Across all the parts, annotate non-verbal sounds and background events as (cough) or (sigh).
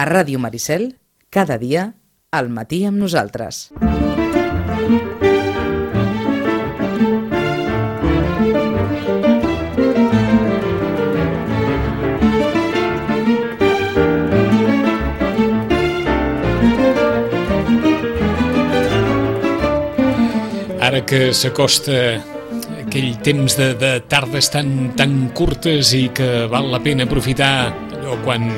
A Ràdio Maricel, cada dia, al matí amb nosaltres. Ara que s'acosta aquell temps de, de tardes tan, tan curtes i que val la pena aprofitar allò quan,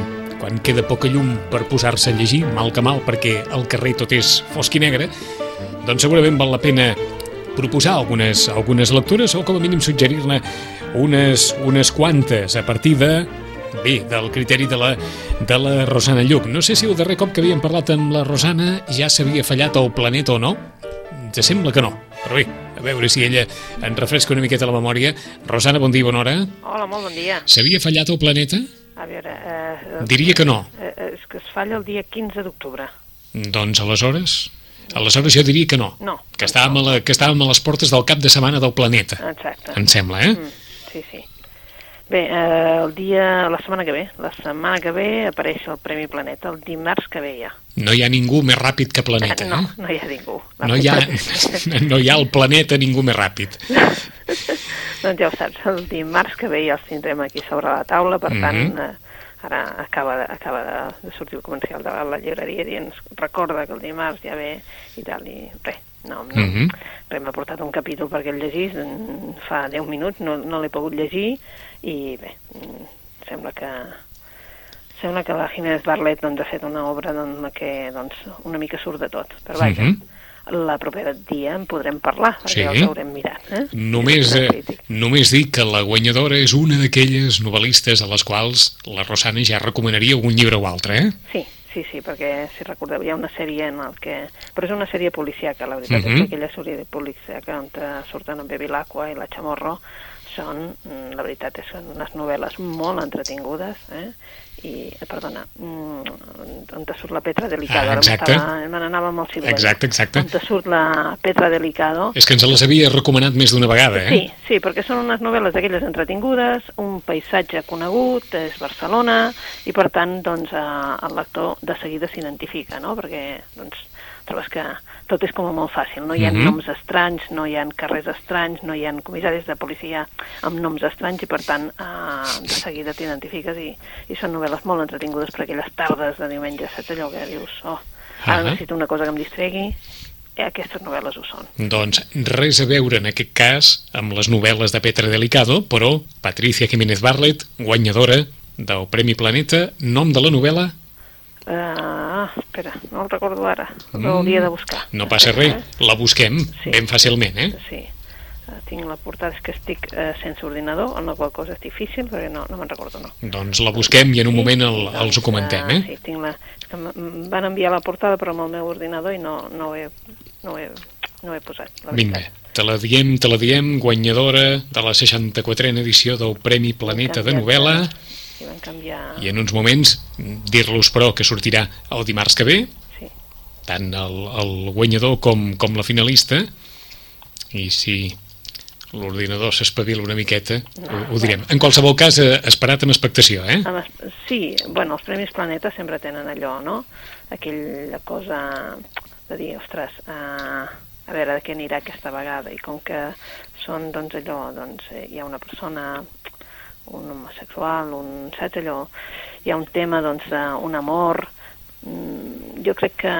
quan queda poca llum per posar-se a llegir, mal que mal, perquè al carrer tot és fosc i negre, doncs segurament val la pena proposar algunes, algunes lectures o com a mínim suggerir-ne unes, unes quantes a partir de bé, del criteri de la, de la Rosana Lluc. No sé si el darrer cop que havíem parlat amb la Rosana ja s'havia fallat el planeta o no. Ens sembla que no, però bé, a veure si ella en refresca una miqueta la memòria. Rosana, bon dia, bona hora. Hola, molt bon dia. S'havia fallat el planeta? A veure... Eh, Diria que no. Eh, és que es falla el dia 15 d'octubre. Doncs aleshores... Aleshores jo diria que no. No. Que estàvem, a la, que estàvem a les portes del cap de setmana del planeta. Exacte. Em sembla, eh? Mm, sí, sí. Bé, eh, el dia... La setmana que ve. La setmana que ve apareix el Premi Planeta, el dimarts que ve ja. No hi ha ningú més ràpid que planeta, no, eh? no hi ha ningú. La No hi, ha, (laughs) no hi ha al planeta ningú més ràpid. (laughs) doncs ja ho saps, el dimarts que ve ja els tindrem aquí sobre la taula, per tant, Mhm. eh, ara acaba, de, acaba de, de sortir el comercial de la llibreria dient recorda que el dimarts ja ve i tal, i res, no, no. Mhm. Res, m'ha portat un capítol perquè el llegís, mm, fa 10 minuts, no, no l'he pogut llegir, i bé, mm, sembla que sembla que la Jiménez Barlet doncs, ha fet una obra doncs, en la que doncs, una mica surt de tot, però vaja, Mhm. la propera dia en podrem parlar, perquè Sí. ja els haurem mirat. Eh? Només, És eh, només dic que la guanyadora és una d'aquelles novel·listes a les quals la Rosana ja recomanaria algun llibre o altre, eh? Sí, sí, sí, perquè si recordeu hi ha una sèrie en el que... Però és una sèrie policiaca, la veritat, Mhm. és que aquella sèrie policiaca on surten en Bevilacqua i la Chamorro són, mm, la veritat, és són unes novel·les molt entretingudes, eh? i, eh, perdona, mm, on te surt la Petra Delicado, Ah, exacte. me n'anava amb el siluet. Exacte, exacte. On te surt la Petra Delicado, És que ens les havia recomanat més d'una vegada, eh? Sí, sí, perquè són unes novel·les d'aquelles entretingudes, un paisatge conegut, és Barcelona, i per tant, doncs, eh, el lector de seguida s'identifica, no?, perquè, doncs, trobes que tot és com molt fàcil, no hi ha Mhm. noms estranys, no hi ha carrers estranys, no hi ha comissaris de policia amb noms estranys, i per tant, eh, de seguida t'identifiques, i, i són novel·les molt entretingudes per aquelles tardes de diumenge, saps allò que dius, oh, ara Ah. necessito una cosa que em distregui, eh, aquestes novel·les ho són. Doncs res a veure en aquest cas amb les novel·les de Petra Delicado, però Patricia Jiménez Barlet, guanyadora del Premi Planeta, nom de la novel·la, Ah, espera, no el recordo ara. L'hauria de buscar. no passa res, la busquem Sí. ben fàcilment, eh? Sí. Eh, tinc la portada, és que estic eh, sense ordinador, amb la qual cosa és difícil, perquè no, no me'n recordo, no. Doncs la busquem i en un moment el, Sí, els ho comentem, eh? Sí, tinc la... És que em van enviar la portada però amb el meu ordinador i no, no, ho, he, no, he, no he posat, la Vinga, veritat. te la diem, te la diem, guanyadora de la 64a edició del Premi Planeta de novel·la, I van canviar... i en uns moments dir-los, però, que sortirà el dimarts que ve, Sí. tant el, el guanyador com, com la finalista, i si l'ordinador s'espavila una miqueta, ho, ho direm. En qualsevol cas, eh, esperat amb expectació, eh? Sí, bueno, els Premis Planeta sempre tenen allò, no? Aquella cosa de dir, ostres, uh, a veure de què anirà aquesta vegada. I com que són, doncs, allò, doncs, eh, hi ha una persona, un homosexual, un, saps allò, hi ha un tema, doncs, d'un amor, mm, jo crec que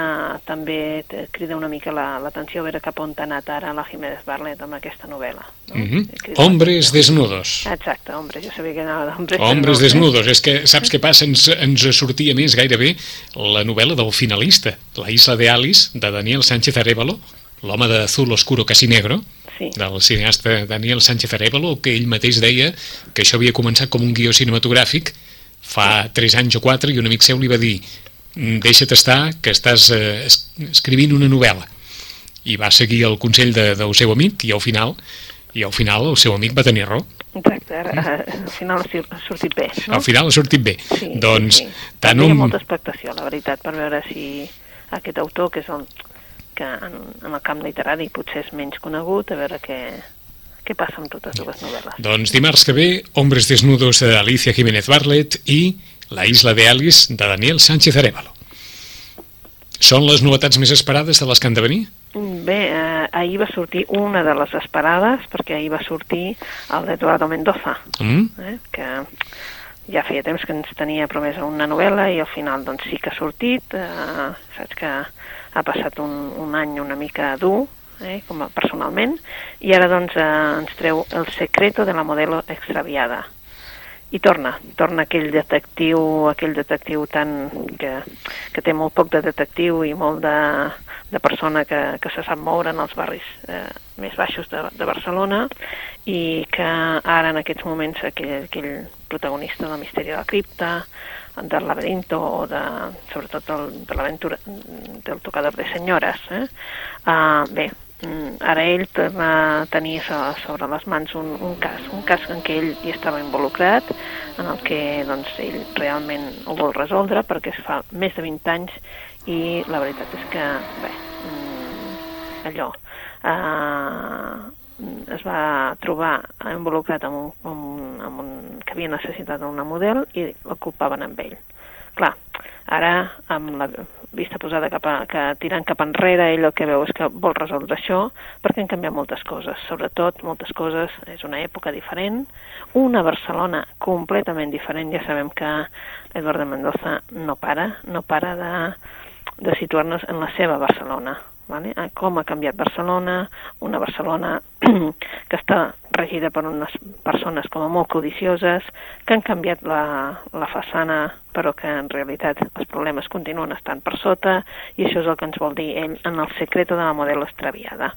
també crida una mica la- l'atenció a veure cap on ha anat ara la Jiménez Barlet amb aquesta novel·la. No? Mhm. Crida Hombres desnudos. Exacte, hombres, jo sabia que anava d'hombres Hombres desnudos. desnudos. És que saps què passa? Ens, ens sortia més gairebé la novel·la del finalista, La isla de Alice, de Daniel Sánchez Arevalo, l'home d'azul oscuro casi negro, Sí. del cineasta Daniel Sánchez Arevalo, que ell mateix deia que això havia començat com un guió cinematogràfic fa 3 anys o 4 i un amic seu li va dir "Mm, deixa't estar que estàs eh, es- escrivint una novel·la i va seguir el consell de, del seu amic i al final i al final el seu amic va tenir raó Exacte, ara, eh, al final ha sor- ha sortit bé, no? al final ha sortit bé Sí, doncs sí, sí. tant ha un... molta expectació, la veritat, per veure si aquest autor, que és el que en, en el camp literari potser és menys conegut, a veure què, què passa amb totes dues novel·les. Doncs dimarts que ve, Hombres desnudos de Alicia Jiménez Barlet i La isla de Alice, de Daniel Sánchez Arevalo. Són les novetats més esperades de les que han de venir? Bé, eh, ahir va sortir una de les esperades, perquè ahir va sortir el d'Eduardo Mendoza, Mm? eh, que ja feia temps que ens tenia promesa una novel·la i al final doncs sí que ha sortit. Eh, saps que ha passat un, un any una mica dur, eh, com a, personalment, i ara doncs eh, ens treu El secreto de la modelo extraviada. I torna, torna aquell detectiu, aquell detectiu tan, que, que té molt poc de detectiu i molt de, de persona que, que se sap moure en els barris eh, més baixos de, de Barcelona i que ara en aquests moments aquell, aquell protagonista del misteri de la cripta, del laberinto o de, sobretot del, de l'aventura del tocador de senyores. Eh? Uh, bé, ara ell torna a tenir so- sobre les mans un, un cas, un cas en què ell hi estava involucrat, en el que doncs, ell realment ho vol resoldre perquè es fa més de 20 anys i la veritat és que, bé, mm, allò, eh, es va trobar involucrat amb un, amb un, amb un, que havia necessitat una model i l'ocupaven amb ell. Clar, ara, amb la vista posada cap a, que tirant cap enrere, ell el que veu és que vol resoldre això perquè han canviat moltes coses, sobretot moltes coses, és una època diferent, una Barcelona completament diferent, ja sabem que Eduardo Mendoza no para, no para de, de situar-nos en la seva Barcelona, vale? Eh, com ha canviat Barcelona, una Barcelona (clears throat) que està regida per unes persones com a molt codicioses, que han canviat la, la façana, però que en realitat els problemes continuen estant per sota, i això és el que ens vol dir ell en el secreto de la modelo extraviada.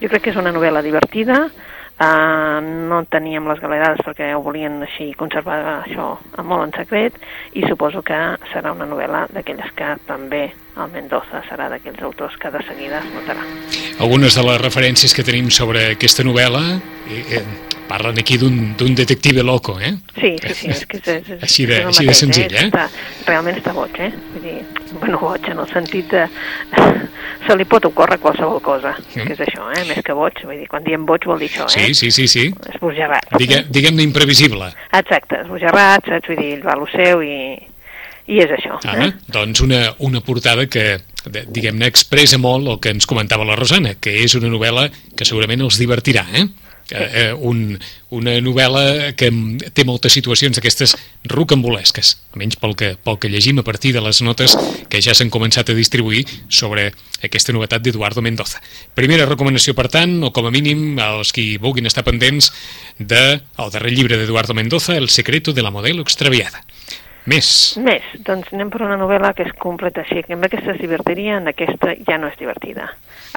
Jo crec que és una novel·la divertida, Uh, no teníem les galerades perquè ho volien així conservar això molt en secret i suposo que serà una novel·la d'aquelles que també el Mendoza serà d'aquells autors que de seguida es notarà. Algunes de les referències que tenim sobre aquesta novel·la eh, eh, parlen aquí d'un detective loco, eh? Sí, sí, sí, és que és, és, és, Així de- és així de mateix, senzill, eh? Està, realment està boig, eh? Vull dir, bueno, boig en el sentit de... (laughs) se li pot ocórrer qualsevol cosa, Mm. que és això, eh? Més que boig, vull dir, quan diem boig vol dir això, eh? Sí, sí, sí, sí. Esbojarrat. Digue, Diguem-ne imprevisible. Exacte, esbojarrat, saps? Vull dir, ell va a lo seu i, i és això. Ah, Eh? doncs una, una portada que, diguem-ne, expressa molt el que ens comentava la Rosana, que és una novel·la que segurament els divertirà, eh? Eh, eh, un, una novel·la que té moltes situacions d'aquestes rocambolesques, almenys pel que, pel que llegim a partir de les notes que ja s'han començat a distribuir sobre aquesta novetat d'Eduardo Mendoza. Primera recomanació, per tant, o com a mínim, als qui vulguin estar pendents de el darrer llibre d'Eduardo Mendoza, El secreto de la modelo extraviada. Més. Més, doncs anem per una novel·la que és completa així, que amb aquesta es divertiria, en aquesta ja no és divertida.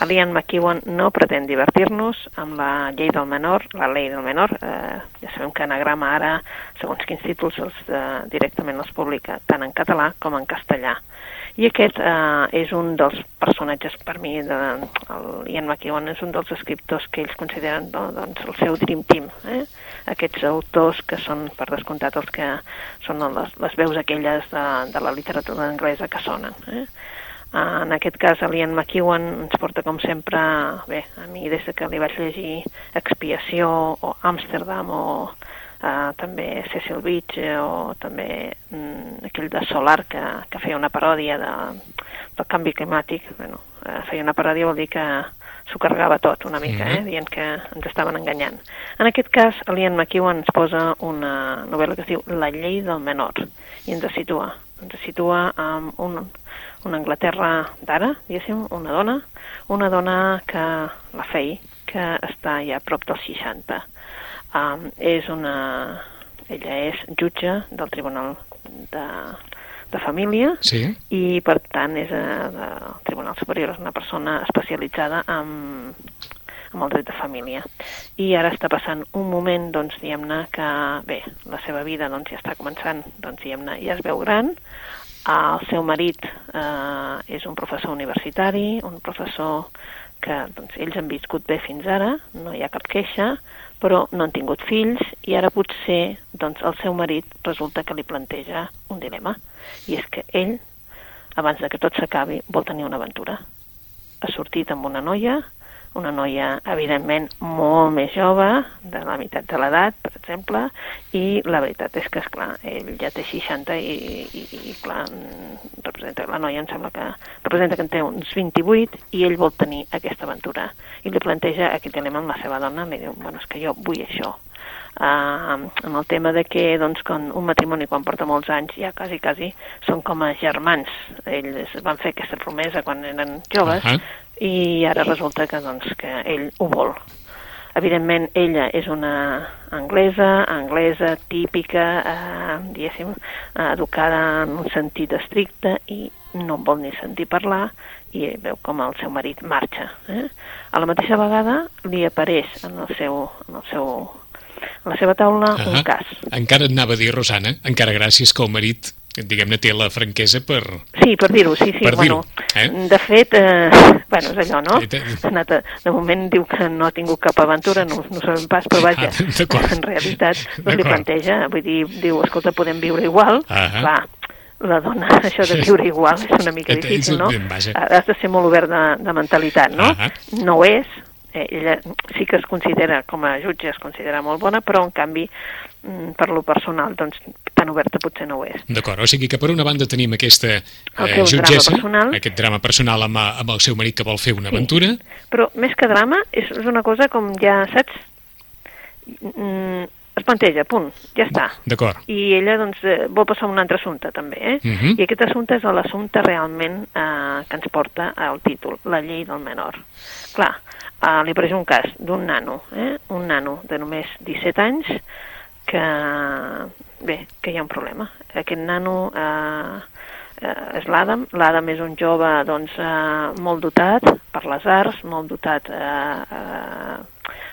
Alian McEwan no pretén divertir-nos amb la llei del menor, la llei del menor, eh, ja sabem que anagrama ara, segons quins títols, els, eh, directament els publica tant en català com en castellà. I aquest eh, és un dels personatges, per mi, de, el Ian McEwan és un dels escriptors que ells consideren no, doncs, el seu dream team. Eh? Aquests autors que són, per descomptat, els que són les, les veus aquelles de, de la literatura anglesa que sonen. Eh? En aquest cas, l'Ian McEwan ens porta, com sempre, bé, a mi des de que li vaig llegir Expiació o Amsterdam o uh, també Cecil Beach eh, o també mm, aquell de Solar que, que feia una paròdia de, del canvi climàtic. Bueno, uh, feia una paròdia vol dir que s'ho carregava tot una mica, eh, dient que ens estaven enganyant. En aquest cas, l'Ian McEwan ens posa una novel·la que es diu La llei del menor i ens situa, ens situa amb un, una Anglaterra d'ara, diguéssim, una dona, una dona que, la Fei, que està ja a prop dels 60. Um, és una... Ella és jutge del Tribunal de, de Família Sí. i per tant és eh, del Tribunal Superior, és una persona especialitzada en, en el dret de família. I ara està passant un moment, doncs, diguem-ne, que, bé, la seva vida doncs, ja està començant, doncs, diguem-ne, ja es veu gran, el seu marit eh, és un professor universitari, un professor que doncs, ells han viscut bé fins ara, no hi ha cap queixa, però no han tingut fills i ara potser doncs, el seu marit resulta que li planteja un dilema i és que ell, abans de que tot s'acabi, vol tenir una aventura. Ha sortit amb una noia, una noia, evidentment, molt més jove, de la meitat de l'edat, per exemple, i la veritat és que, esclar, ell ja té 60 i, i, i clar, representa, la noia em sembla que representa que en té uns 28 i ell vol tenir aquesta aventura. I li planteja aquest amb la seva dona, li diu, bueno, és que jo vull això, uh, amb el tema de que doncs, quan un matrimoni quan porta molts anys ja quasi, quasi són com a germans. Ells van fer aquesta promesa quan eren joves uh -huh. I ara resulta que, doncs, que ell ho vol. Evidentment, ella és una anglesa, anglesa típica, eh, diguéssim, educada en un sentit estricte i no en vol ni sentir parlar i veu com el seu marit marxa. Eh? A la mateixa vegada li apareix en el seu, en el seu a la seva taula uh -huh. un cas. Encara et anava a dir, Rosana, encara gràcies que el marit diguem-ne, té la franquesa per... Sí, per dir-ho, sí, sí. Per bueno, eh? De fet, eh, bueno, és allò, no? Anat a, de moment diu que no ha tingut cap aventura, no, no sabem pas, però vaja, ah, en realitat (laughs) doncs li planteja, vull dir, diu, escolta, podem viure igual, uh -huh. va, la dona, (laughs) això de viure igual és una mica difícil, no? Has de ser molt obert de, de mentalitat, no? Uh -huh. No ho és, eh, ella sí que es considera, com a jutge, es considera molt bona, però en canvi, per lo personal, doncs, tan oberta potser no ho és. D'acord, o sigui que per una banda tenim aquesta eh, jutgessa, drama aquest drama personal amb, amb el seu marit que vol fer una sí. aventura. Però més que drama, és, és una cosa com ja, saps, mm, es planteja, punt, ja està. D'acord. I ella doncs, eh, vol passar a un altre assumpte també, eh? Uh mhm. -huh. I aquest assumpte és l'assumpte realment eh, que ens porta al títol, la llei del menor. Clar, eh, li apareix un cas d'un nano, eh? un nano de només 17 anys que, bé, que hi ha un problema. Aquest nano eh, eh, és l'Adam. L'Adam és un jove doncs, eh, molt dotat per les arts, molt dotat eh, eh,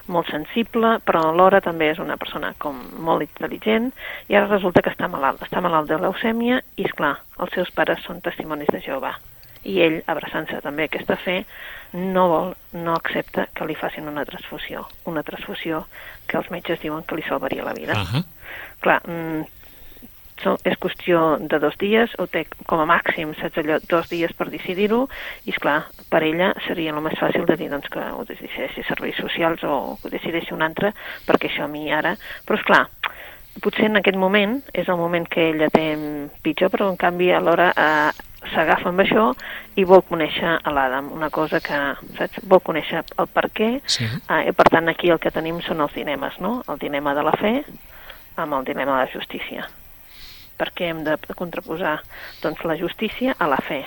molt sensible, però alhora també és una persona com molt intel·ligent i ara resulta que està malalt. Està malalt de leucèmia i, és clar, els seus pares són testimonis de Jehovà. I ell, abraçant-se també a aquesta fe, no vol, no accepta que li facin una transfusió. Una transfusió que els metges diuen que li salvaria la vida. Uh -huh. Clar, mm, so, és qüestió de dos dies, o té com a màxim, saps allò, dos dies per decidir-ho, i és clar, per ella seria el més fàcil de dir doncs, que ho decideixi serveis socials o ho decideixi un altre, perquè això a mi ara... Però és clar, potser en aquest moment és el moment que ella té pitjor, però en canvi alhora eh, s'agafa amb això i vol conèixer a l'Adam, una cosa que, saps, vol conèixer el per què, sí. eh, i per tant aquí el que tenim són els dilemes, no? El dilema de la fe amb el dilema de la justícia. Perquè hem de contraposar doncs, la justícia a la fe,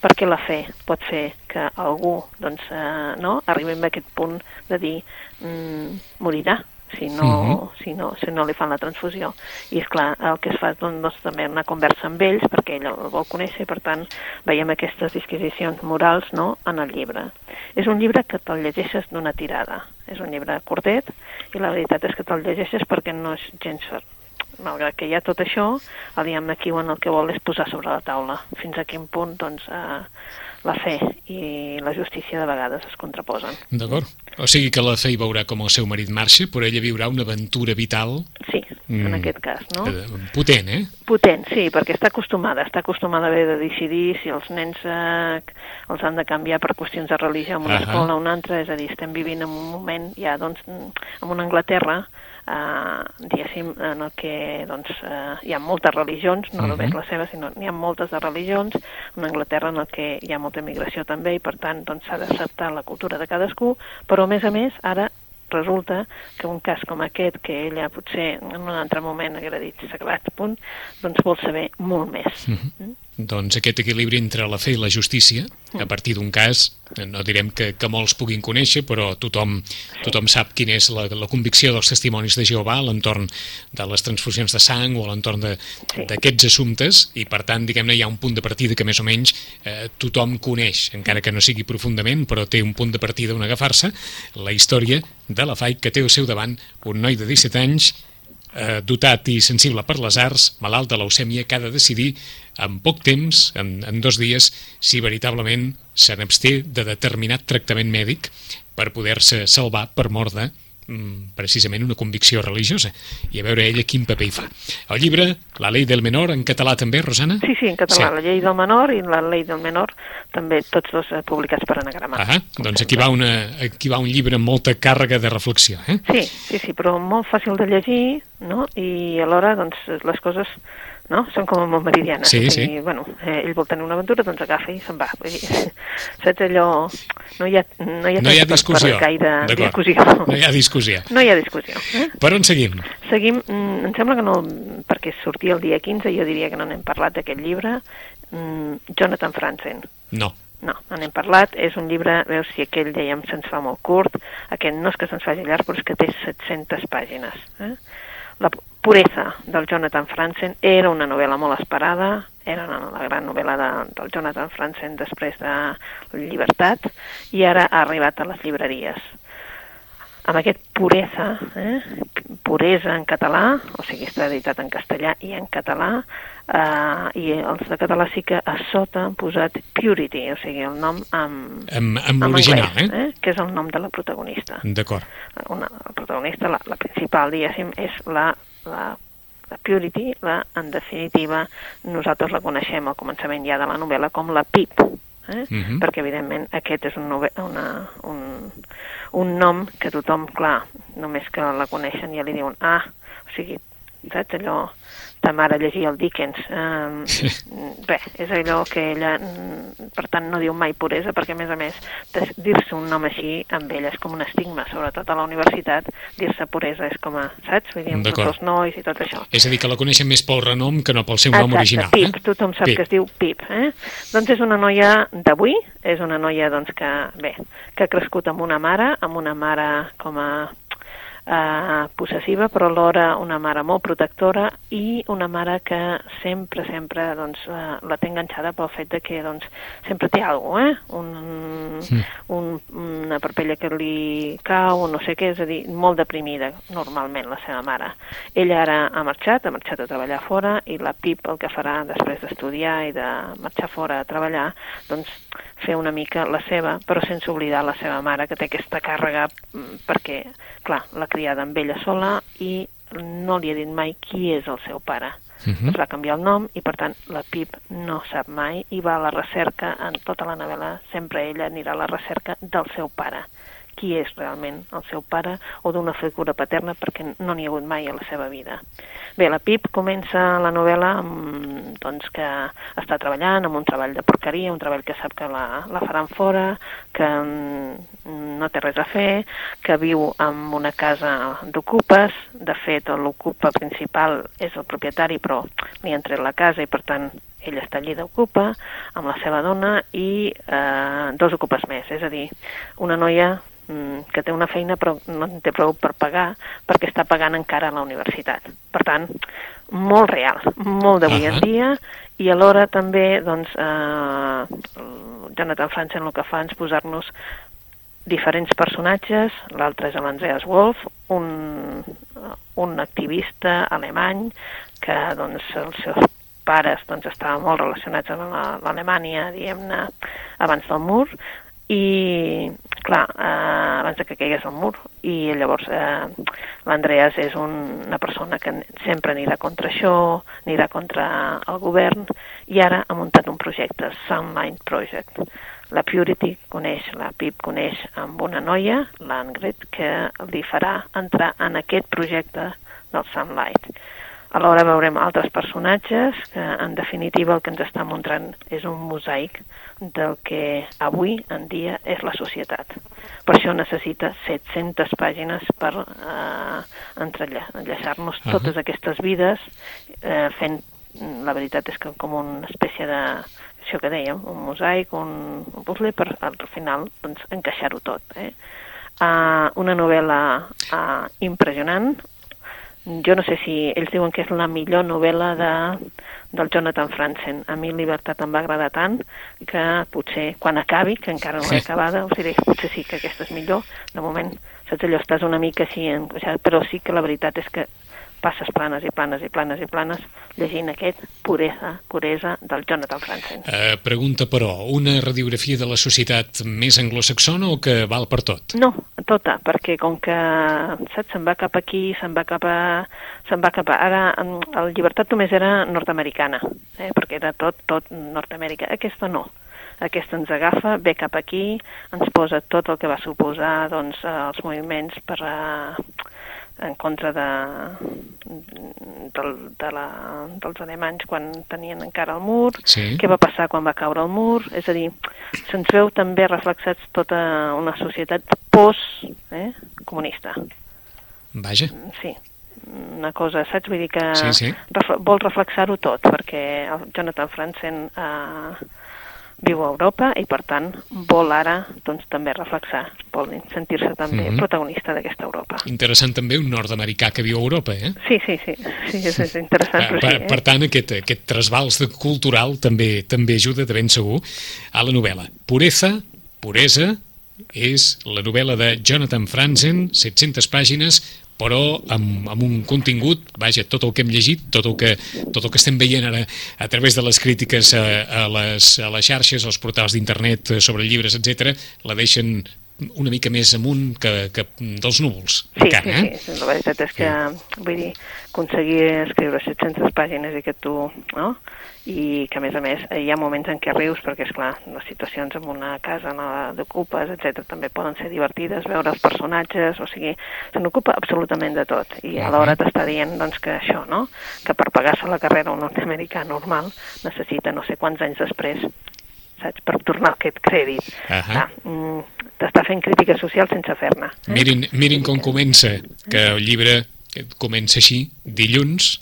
perquè la fe pot fer que algú doncs, eh, no, arribem a aquest punt de dir mm, morirà si no, uh -huh. si, no, si no li fan la transfusió. I és clar, el que es fa doncs, doncs, també una conversa amb ells, perquè ell el vol conèixer, i per tant veiem aquestes disquisicions morals no, en el llibre. És un llibre que te'l llegeixes d'una tirada. És un llibre curtet, i la veritat és que te'l llegeixes perquè no és gens malgrat que hi ha tot això, el Liam McEwan el que vol és posar sobre la taula fins a quin punt doncs, eh, la fe i la justícia de vegades es contraposen. D'acord. O sigui que la fe hi veurà com el seu marit marxa, però ella viurà una aventura vital... Sí, mm. en aquest cas, no? Eh, potent, eh? Potent, sí, perquè està acostumada, està acostumada a haver de decidir si els nens eh, els han de canviar per qüestions de religió en una uh -huh. escola o una altra, és a dir, estem vivint en un moment ja, doncs, en una Anglaterra eh, diguéssim, en el que doncs, eh, hi ha moltes religions, no uh -huh. només la seva, sinó n'hi ha moltes de religions, en Anglaterra en el que hi ha molta migració també i per tant doncs, s'ha doncs, d'acceptar la cultura de cadascú, però a més a més ara resulta que un cas com aquest, que ella potser en un altre moment haguera dit sagrat, punt, doncs vol saber molt més. Uh -huh. Mm? doncs, aquest equilibri entre la fe i la justícia, a partir d'un cas, no direm que, que molts puguin conèixer, però tothom, tothom sap quina és la, la convicció dels testimonis de Jehovà a l'entorn de les transfusions de sang o a l'entorn d'aquests assumptes, i per tant, diguem-ne, hi ha un punt de partida que més o menys eh, tothom coneix, encara que no sigui profundament, però té un punt de partida on agafar-se, la història de la FAI que té al seu davant un noi de 17 anys eh, dotat i sensible per les arts, malalt de leucèmia, que ha de decidir en poc temps, en, en dos dies, si veritablement se n'absté de determinat tractament mèdic per poder-se salvar per mort de precisament una convicció religiosa, i a veure ella quin paper hi fa. El llibre, La llei del menor, en català també, Rosana? Sí, sí, en català, sí. la llei del menor i la llei del menor, també tots dos eh, publicats per anagrama. Ah, doncs aquí va, una, aquí va un llibre amb molta càrrega de reflexió, eh? Sí, sí, sí, però molt fàcil de llegir, no?, i alhora, doncs, les coses no? Són com molt meridianes. Sí, sí. Bueno, eh, ell vol tenir una aventura, doncs agafa i se'n va. Vull dir, (laughs) saps allò... No hi ha, no hi ha, no hi ha discussió. Gaire discussió. No hi ha discussió. No hi ha discussió. Eh? Per on seguim? Seguim, mm, em sembla que no, perquè sortia el dia 15, jo diria que no n'hem parlat d'aquest llibre, mm, Jonathan Franzen. No. No, no n'hem parlat, és un llibre, veus, si aquell dèiem se'ns fa molt curt, aquest no és que se'ns faci llarg, però és que té 700 pàgines. Eh? La pureza del Jonathan Franzen era una novel·la molt esperada, era una, la gran novel·la de, del Jonathan Franzen després de Llibertat, i ara ha arribat a les llibreries. Amb aquest pureza, eh, puresa en català, o sigui, està editat en castellà i en català, eh, i els de català sí que a sota han posat Purity, o sigui, el nom amb, amb, amb l'original, eh? eh? que és el nom de la protagonista. D'acord. Una, la protagonista, la, la principal, diguéssim, és la, la, la Purity, la, en definitiva, nosaltres la coneixem al començament ja de la novel·la com la Pip, eh? Uh Mhm. -huh. perquè evidentment aquest és un, una, un, un nom que tothom, clar, només que la coneixen ja li diuen, ah, o sigui, saps allò, ta mare llegia el Dickens. Um, Sí. bé, és allò que ella, mm, per tant, no diu mai puresa, perquè a més a més, dir-se un nom així amb ella és com un estigma, sobretot a la universitat, dir-se puresa és com a, saps? Vull dir, amb tots els nois i tot això. És a dir, que la coneixen més pel renom que no pel seu nom Exacte, original. Pip, eh? tothom sap Pip. que es diu Pip. Eh? Doncs és una noia d'avui, és una noia doncs, que, bé, que ha crescut amb una mare, amb una mare com a eh, possessiva, però alhora una mare molt protectora i una mare que sempre, sempre doncs, eh, la té enganxada pel fet de que doncs, sempre té alguna cosa, eh? un, Sí. un, una parpella que li cau, no sé què, és a dir, molt deprimida normalment la seva mare. Ella ara ha marxat, ha marxat a treballar fora i la Pip el que farà després d'estudiar i de marxar fora a treballar, doncs fer una mica la seva, però sense oblidar la seva mare que té aquesta càrrega mm, perquè, clar, l'ha criada amb ella sola i no li ha dit mai qui és el seu pare. Mhm. Es va canviar el nom i, per tant, la Pip no sap mai i va a la recerca, en tota la novel·la, sempre ella anirà a la recerca del seu pare qui és realment el seu pare o d'una figura paterna perquè no n'hi ha hagut mai a la seva vida. Bé, la Pip comença la novel·la amb, doncs, que està treballant amb un treball de porqueria, un treball que sap que la, la faran fora, que mm, no té res a fer, que viu en una casa d'ocupes, de fet l'ocupa principal és el propietari però li ha tret la casa i per tant ell està allí d'ocupa amb la seva dona i eh, dos ocupes més, és a dir, una noia que té una feina però no en té prou per pagar perquè està pagant encara a la universitat. Per tant, molt real, molt d'avui en Ahà. dia i alhora també doncs, eh, Jonathan Franzen el que fa és posar-nos diferents personatges, l'altre és l'Andreas Wolf, un, un activista alemany que doncs, els seus pares doncs, estaven molt relacionats amb la- l'Alemanya, diguem-ne, abans del mur, i, clar, eh, abans que caigués el mur, i llavors eh, l'Andreas és un, una persona que sempre anirà contra això, anirà contra el govern, i ara ha muntat un projecte, Sunlight Project. La Purity coneix, la Pip coneix amb una noia, l'Angrid, que li farà entrar en aquest projecte del Sunlight. Alhora veurem altres personatges que, en definitiva, el que ens està mostrant és un mosaic del que avui en dia és la societat. Per això necessita 700 pàgines per eh, entrella- enllaçar-nos Ahà. totes aquestes vides eh, fent, la veritat és que com una espècie de, això que dèiem, un mosaic, un, un puzzle, per al final doncs, encaixar-ho tot. Eh? Uh, una novel·la uh, impressionant, jo no sé si ells diuen que és la millor novel·la de, del Jonathan Franzen. A mi Libertat em va agradar tant que potser quan acabi, que encara no l'he Sí. acabada, us diré, potser sí que aquesta és millor. De moment, saps allò, estàs una mica així, en, però sí que la veritat és que passes planes i planes i planes i planes llegint aquest Puresa, Puresa del Jonathan Franzen. Eh, pregunta, però, una radiografia de la societat més anglosaxona o que val per tot? No, tota, perquè com que, saps, se'n va cap aquí, se'n va cap a... se'n va cap a... Ara, mm, el Llibertat només era nord-americana, eh, perquè era tot, tot Nord-Amèrica. Aquesta no. Aquesta ens agafa, ve cap aquí, ens posa tot el que va suposar doncs, els moviments per a, en contra de, del, de la, dels alemanys quan tenien encara el mur, Sí. què va passar quan va caure el mur, és a dir, se'ns veu també reflexats tota una societat post-comunista. Vaja, Sí, una cosa, saps? Vull dir que Sí, sí. Refle vol reflexar-ho tot, perquè el Jonathan Franzen eh, viu a Europa i, per tant, vol ara doncs, també reflexar, vol sentir-se també Mhm. protagonista d'aquesta Europa. interessant també un nord-americà que viu a Europa, eh? Sí, sí, sí, sí és, és interessant, per, però sí. per, per tant, aquest, aquest trasbals de cultural també també ajuda, de ben segur, a la novel·la. Pureza, Puresa, és la novel·la de Jonathan Franzen, 700 pàgines, però amb, amb un contingut, vaja, tot el que hem llegit, tot el que, tot el que estem veient ara a través de les crítiques a, a, les, a les xarxes, als portals d'internet eh, sobre llibres, etc, la deixen una mica més amunt que, que dels núvols. Sí, encara, sí, eh? sí, la veritat és que, vull dir, aconseguir escriure 700 pàgines i que tu, no?, i que a més a més hi ha moments en què rius perquè és clar, les situacions en una casa no, d'ocupes, etc també poden ser divertides, veure els personatges o sigui, se n'ocupa absolutament de tot i alhora t'està dient doncs que això, no? que per pagar-se la carrera un nord-americà normal necessita no sé quants anys després saps, per tornar aquest crèdit. Ahà. Clar, mm, T'està fent crítica social sense fer-ne. eh? Mirin, mirin com comença, que el llibre comença així, dilluns,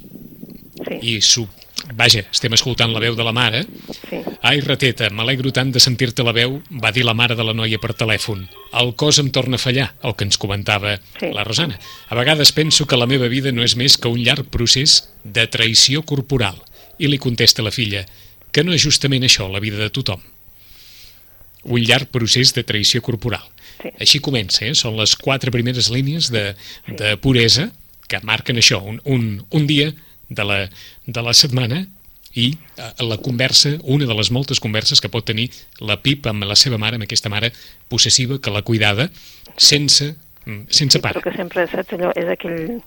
Sí, i su... vaja, estem escoltant la veu de la mare. sí. Ai, rateta, m'alegro tant de sentir-te la veu, va dir la mare de la noia per telèfon. El cos em torna a fallar, el que ens comentava Sí. la Rosana. A vegades penso que la meva vida no és més que un llarg procés de traïció corporal. I li contesta la filla, que no és justament això la vida de tothom. Un llarg procés de traïció corporal. Sí. Així comença, eh? són les quatre primeres línies de, de puresa que marquen això, un, un, un dia de la, de la setmana i eh, la conversa, una de les moltes converses que pot tenir la Pip amb la seva mare, amb aquesta mare possessiva que la cuidada sense, mm, sense Sí, però que sempre, saps allò, és aquell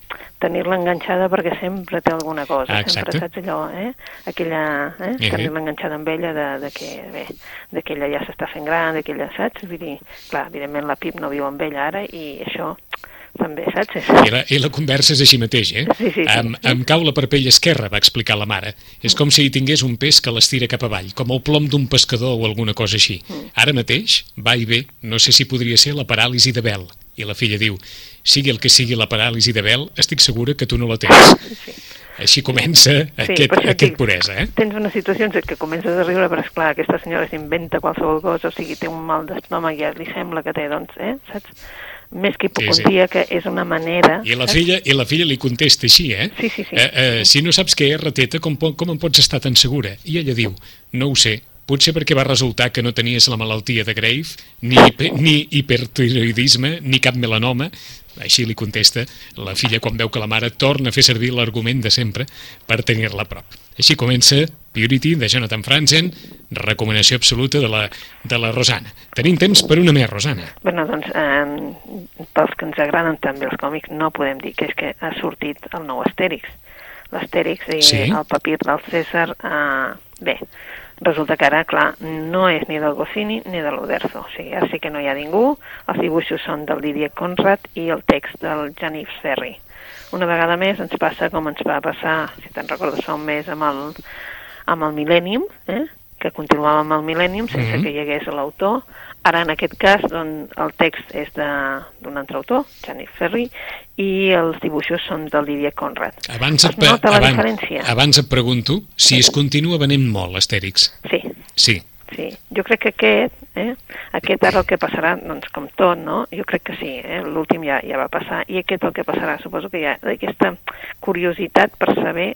tenir-la enganxada perquè sempre té alguna cosa. Ah, exacte. sempre saps allò, eh? Aquella, eh? Eh. Tenir-la enganxada amb ella de, de que, bé, de que ella ja s'està fent gran, de que ella, saps? Vull dir, clar, evidentment la Pip no viu amb ella ara i això també, saps? I la, I la conversa és així mateix, eh? Sí, sí, sí. Em, em cau la parpella esquerra, va explicar la mare. És com si hi tingués un pes que l'estira cap avall, com el plom d'un pescador o alguna cosa així. Mm. Ara mateix, va i ve, no sé si podria ser la paràlisi de Bel. I la filla diu, sigui el que sigui la paràlisi de Bel, estic segura que tu no la tens. Sí. Així comença aquest, per això et aquest dic, puresa, eh? Tens unes situacions en què comences a riure, però esclar, aquesta senyora s'inventa qualsevol cosa, o sigui, té un mal d'estómac i ja li sembla que té, doncs, eh, saps? Més que hipocondria, que és una manera... I la, filla, I la filla li contesta així, eh? Sí, sí, sí. Eh, eh, si no saps què és rateta, com, com en pots estar tan segura? I ella diu, no ho sé, potser perquè va resultar que no tenies la malaltia de Grave, ni, ni hipertiroidisme, ni cap melanoma, així li contesta la filla quan veu que la mare torna a fer servir l'argument de sempre per tenir-la a prop. Així comença Purity, de Jonathan Franzen, recomanació absoluta de la, de la Rosana. Tenim temps per una més, Rosana. Bueno, doncs, eh, pels que ens agraden també els còmics, no podem dir que és que ha sortit el nou Astèrix. L'Astèrix i Sí. el papir del César, eh, bé, resulta que ara, clar, no és ni del Goscini ni de l'Uderzo. O sigui, sí que no hi ha ningú, els dibuixos són del Didier Conrad i el text del Janif Ferri. Una vegada més ens passa com ens va passar, si te'n recordes fa un mes, amb el, amb el Millennium, eh? que continuàvem amb el Millennium sense Mhm. que hi hagués l'autor. Ara, en aquest cas, doncs, el text és de- d'un altre autor, Janif Ferri, i els dibuixos són del Didier Conrad. Abans et, nota la abans, diferència? abans et pregunto si es continua venent molt l'Astèrix. Sí, Sí. sí. Jo crec que aquest Eh? Aquest ara el que passarà, doncs com tot, no? Jo crec que sí, eh? l'últim ja, ja va passar, i aquest el que passarà, suposo que hi ha aquesta curiositat per saber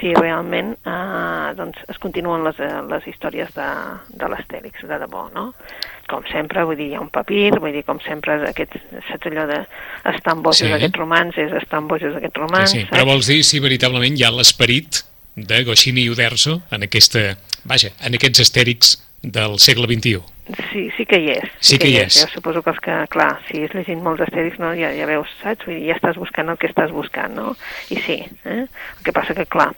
si realment eh, doncs es continuen les, eh, les històries de, de l'Astèrix, de debò, no? Com sempre, vull dir, hi ha un papir, vull dir, com sempre, aquest, saps allò de estar amb bojos Sí. aquests romans, és estar amb bojos aquest romans, Sí, sí. Però vols dir si veritablement hi ha l'esperit de Goscinny i Uderzo en aquesta, vaja, en aquests estèrics del segle XXI? Sí, sí que hi és. Sí que hi és. Jo suposo que els que, clar, si és llegint molts astèrics, no, ja, ja veus, saps? Vull dir, ja estàs buscant el que estàs buscant, no? I sí, eh? El que passa que, clar,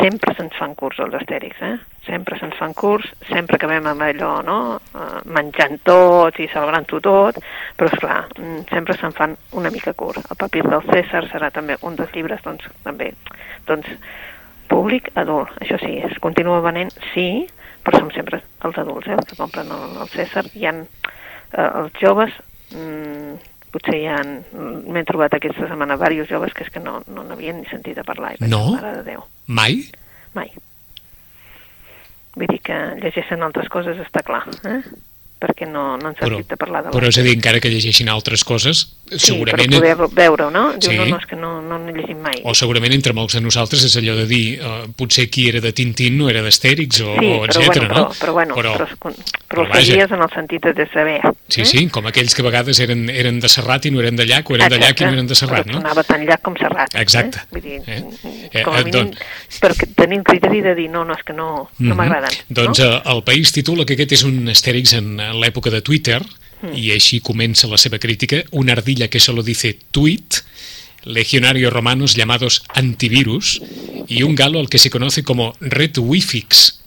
sempre se'ns fan curs els astèrics, eh? Sempre se'ns fan curs, sempre acabem amb allò, no? Uh, menjant tots i celebrant-ho tot, però, esclar, mm, sempre se'n fan una mica curt. El papir del César serà també un dels llibres, doncs, també, doncs, públic adult. Això sí, es continua venent, sí, però som sempre els adults, eh, els que compren el, el César. Hi ha eh, els joves, mm, potser hi ha... M'he trobat aquesta setmana diversos joves que és que no no n'havien ni sentit a parlar. I No? Mare de Déu, Mai? mai. Vull dir que llegeixen altres coses, està clar, eh? Perquè no, no han Però, sentit a parlar de però és a dir, encara que llegeixin altres coses, segurament... Sí, per poder veure-ho, no? Diu, Sí. no, no, és que no, no n'he llegit mai. O segurament entre molts de nosaltres és allò de dir uh, potser qui era de Tintín no era d'Astèrix o, Sí, o però, etcètera, bueno, però, no? però, bueno, però, però, però, però però sabies en el sentit de saber. Sí, eh? sí, com aquells que a vegades eren, eren de Serrat i no eren de Llac, o eren de Llac i no eren de Serrat, però no? Anava tan llac com Serrat. Exacte. Eh? Vull dir, Eh? eh? com Eh, a mínim, doncs- perquè tenim criteri de dir no, no, és que no, no Mhm. m'agraden. Doncs no? eh, el País titula que aquest és un Astèrix en, en l'època de Twitter, Mm. i així comença la seva crítica, una ardilla que solo dice tweet, legionarios romanos llamados antivirus, y un galo al que se conoce como red wifix,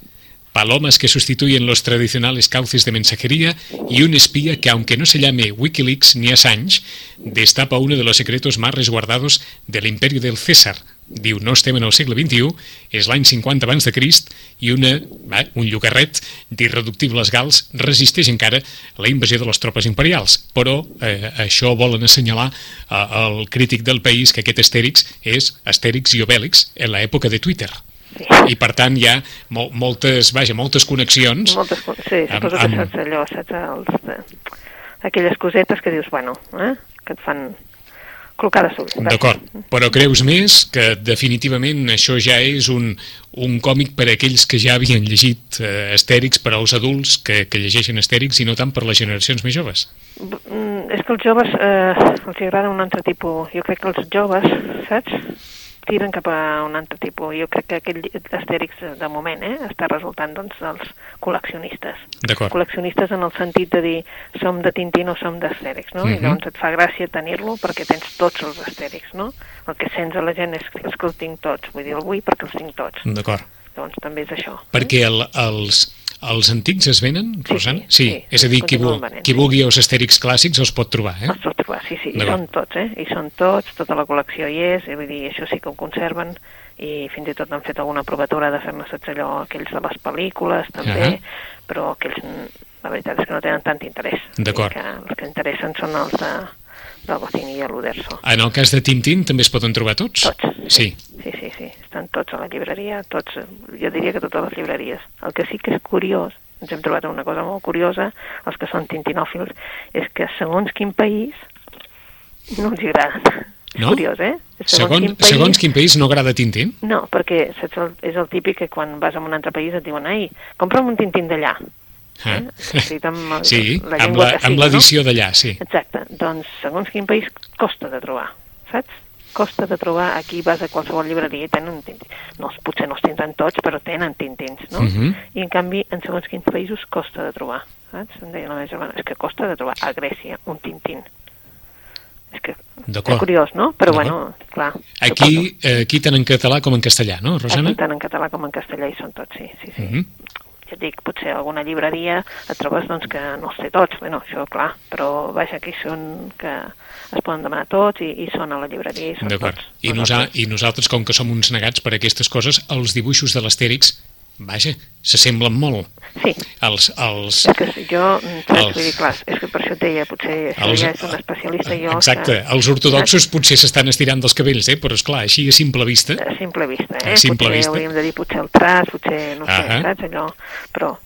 palomas que sustituyen los tradicionales cauces de mensajería y un espía que, aunque no se llame Wikileaks ni Assange, destapa uno de los secretos más resguardados del imperio del César. Diu, no estem en el segle XXI, és l'any 50 abans de Crist i una, va, un llogarret d'irreductibles gals resisteix encara la invasió de les tropes imperials. Però eh, això volen assenyalar eh, al crític del país que aquest Astèrix és Astèrix i Obèlix en l'època de Twitter. Sí. I per tant hi ha mol moltes, vaja, moltes connexions. Moltes, sí, amb- suposo que amb- saps allò, saps els, de, aquelles cosetes que dius, bueno, eh? que et fan clocar de sul. D'acord, però creus més que definitivament això ja és un, un còmic per a aquells que ja havien llegit eh, Astèrix, per als adults que, que llegeixen Astèrix i no tant per les generacions més joves? Mm, És que els joves eh, els agrada un altre tipus. Jo crec que els joves, saps, tiren cap a un altre tipus. Jo crec que aquell Astèrix, eh, de moment, eh, està resultant doncs, dels col·leccionistes. Col·leccionistes en el sentit de dir som de Tintín o som d'Astèrix, no? Mhm. I llavors et fa gràcia tenir-lo perquè tens tots els Astèrix, no? El que sents a la gent és, és que els tinc tots. Vull dir, el vull perquè els tinc tots. D'acord. Llavors també és això. Perquè el, els, els antics es venen, Sí, Rosana? sí, sí. sí, És a dir, qui, continuen vu venent, qui sí. vulgui els Astèrix clàssics els pot trobar, eh? Els pot trobar, sí, sí, i són tots, eh? I són tots, tota la col·lecció hi és, i vull dir, això sí que ho conserven, i fins i tot han fet alguna provatura de fer-ne, saps allò, aquells de les pel·lícules, també, Ahà. però aquells, la veritat és que no tenen tant interès. D'acord. Els que interessen són els de, del Bocini i l'Uderso. En el cas de Tintín també es poden trobar tots? Tots. Sí. Sí, sí, sí, estan tots a la llibreria, tots, jo diria que totes les llibreries. El que sí que és curiós, ens hem trobat una cosa molt curiosa, els que són tintinòfils, és que segons quin país no els hi agraden. No? És curiós, eh? Segons, segons quin país no agrada Tintín? No, perquè saps, és el típic que quan vas a un altre país et diuen ai, compra'm un tintín d'allà. Eh? Escrit amb el- Sí, la amb la- que amb sigui, l'edició d'allà, sí. Exacte. Doncs, segons quin país, costa de trobar, saps? Costa de trobar, aquí vas a qualsevol llibreria i tenen tintins. No, potser no els tindran tots, però tenen tintins, no? Mhm. I en canvi, en segons quins països costa de trobar, saps? Em deia la meva germana, és que costa de trobar a Grècia un tintín. És que és curiós, no? Però bueno, clar. Aquí, eh, aquí tant en català com en castellà, no. Rosana? Aquí tant en català com en castellà hi són tots, sí, sí, sí. Mhm. Ja et dic, potser alguna llibreria et trobes doncs, que no els té tots, bueno, això clar, però vaja, aquí són que es poden demanar tots i, i són a la llibreria i són tots. I, nosa I nosaltres, com que som uns negats per aquestes coses, els dibuixos de l'Astèrix, vaja, s'assemblen molt. Sí, Els, els, és que jo, mm, saps, Els- vull dir, clar, és que per això et deia, potser això Els- ja és un especialista jo. Exacte, que, els ortodoxos potser s'estan estirant dels cabells, eh? però és clar, així a simple vista... A simple vista, eh? A simple potser vista. hauríem de dir potser el traç, potser, no sé, Ahà. saps, allò, però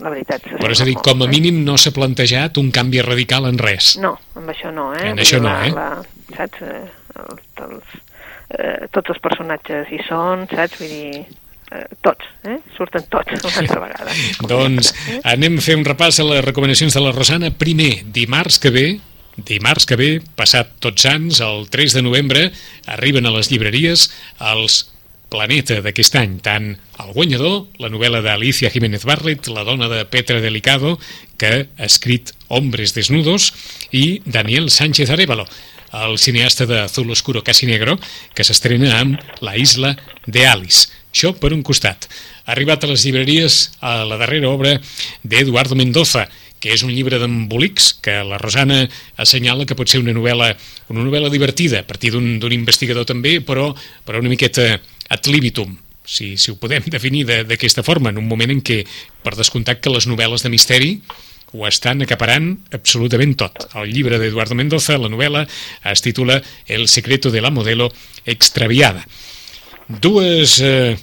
la veritat. Però és a dir, com a mínim no s'ha plantejat un canvi radical en res. No, amb això no, eh? En això no, la, eh? La, saps? Eh, els, els, eh, tots els personatges hi són, saps? Vull dir, eh, tots, eh? Surten tots una altra vegada. doncs eh? anem a fer un repàs a les recomanacions de la Rosana. Primer, dimarts que ve, dimarts que ve, passat tots sants, el 3 de novembre, arriben a les llibreries els Planeta d'aquest any, tant el guanyador, la novel·la d'Alicia Jiménez Barlet, la dona de Petra Delicado, que ha escrit Hombres desnudos, i Daniel Sánchez Arevalo, el cineasta de Azul Oscuro Casi Negro, que s'estrena amb La isla de Alice. Això per un costat. Ha arribat a les llibreries a la darrera obra d'Eduardo Mendoza, que és un llibre d'embolics que la Rosana assenyala que pot ser una novel·la, una novel·la divertida, a partir d'un investigador també, però, però una miqueta ad libitum, si, si ho podem (laughs) definir d'aquesta forma, en un moment en què, per descomptat que les novel·les de misteri ho estan acaparant absolutament tot. El llibre d'Eduardo Mendoza, la novel·la, es titula El secreto de la modelo extraviada. Dues, eh,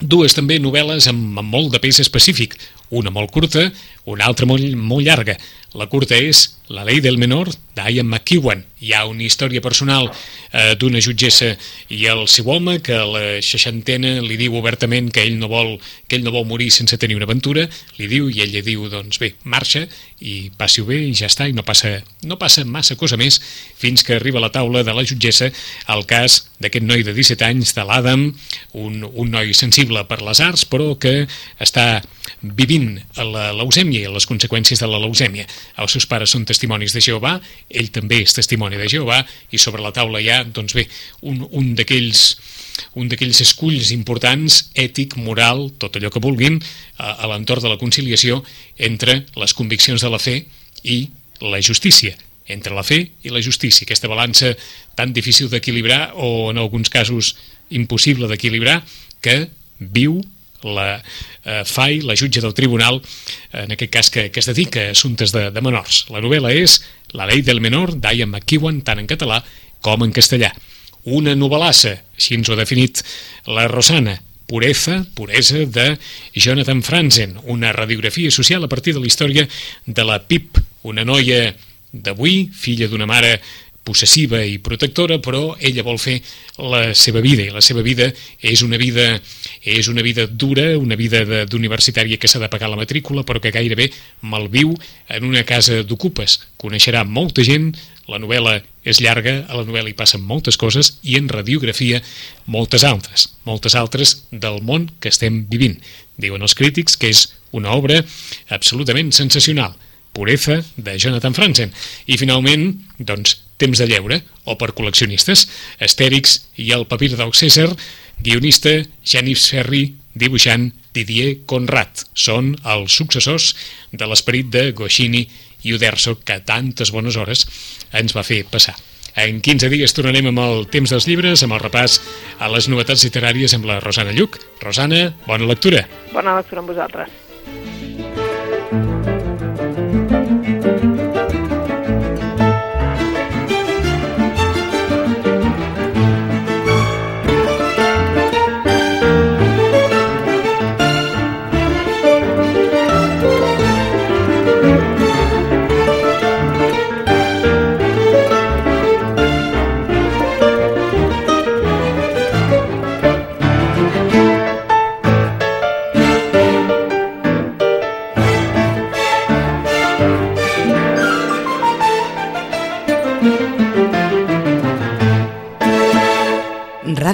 dues també novel·les amb, amb molt de pes específic, una molt curta, una altra molt, molt llarga. La curta és La llei del menor, d'Ian McEwan. Hi ha una història personal eh, d'una jutgessa i el seu home que a la seixantena li diu obertament que ell no vol que ell no vol morir sense tenir una aventura, li diu i ell li diu, doncs bé, marxa i passi-ho bé i ja està, i no passa, no passa massa cosa més fins que arriba a la taula de la jutgessa el cas d'aquest noi de 17 anys, de l'Adam, un, un noi sensible per les arts, però que està vivint a la leucèmia i les conseqüències de la leucèmia. Els seus pares són testimonis de Jehovà, ell també és testimoni de Jehovà, i sobre la taula hi ha, doncs bé, un, un d'aquells un d'aquells esculls importants, ètic, moral, tot allò que vulguin, a, a l'entorn de la conciliació entre les conviccions de la fe i la justícia, entre la fe i la justícia, aquesta balança tan difícil d'equilibrar o en alguns casos impossible d'equilibrar que viu la eh, FAI, la jutge del tribunal, en aquest cas que, que es dedica a assumptes de, de menors. La novel·la és La llei del menor, d'Ian McEwan, tant en català com en castellà. Una novel·lassa, així ens ho ha definit la Rosana, Pureza, puresa de Jonathan Franzen, una radiografia social a partir de la història de la Pip, una noia d'avui, filla d'una mare possessiva i protectora, però ella vol fer la seva vida, i la seva vida és una vida, és una vida dura, una vida d'universitària que s'ha de pagar la matrícula, però que gairebé malviu en una casa d'ocupes. Coneixerà molta gent, la novel·la és llarga, a la novel·la hi passen moltes coses, i en radiografia moltes altres, moltes altres del món que estem vivint. Diuen els crítics que és una obra absolutament sensacional, Pureza, de Jonathan Franzen. I finalment, doncs, Temps de lleure, o per col·leccionistes, Astèrix i el papir del César, guionista Genif Ferri, dibuixant Didier Conrad. Són els successors de l'esperit de Goscini i Uderzo que tantes bones hores ens va fer passar. En 15 dies tornarem amb el temps dels llibres, amb el repàs a les novetats literàries amb la Rosana Lluc. Rosana, bona lectura. Bona lectura amb vosaltres.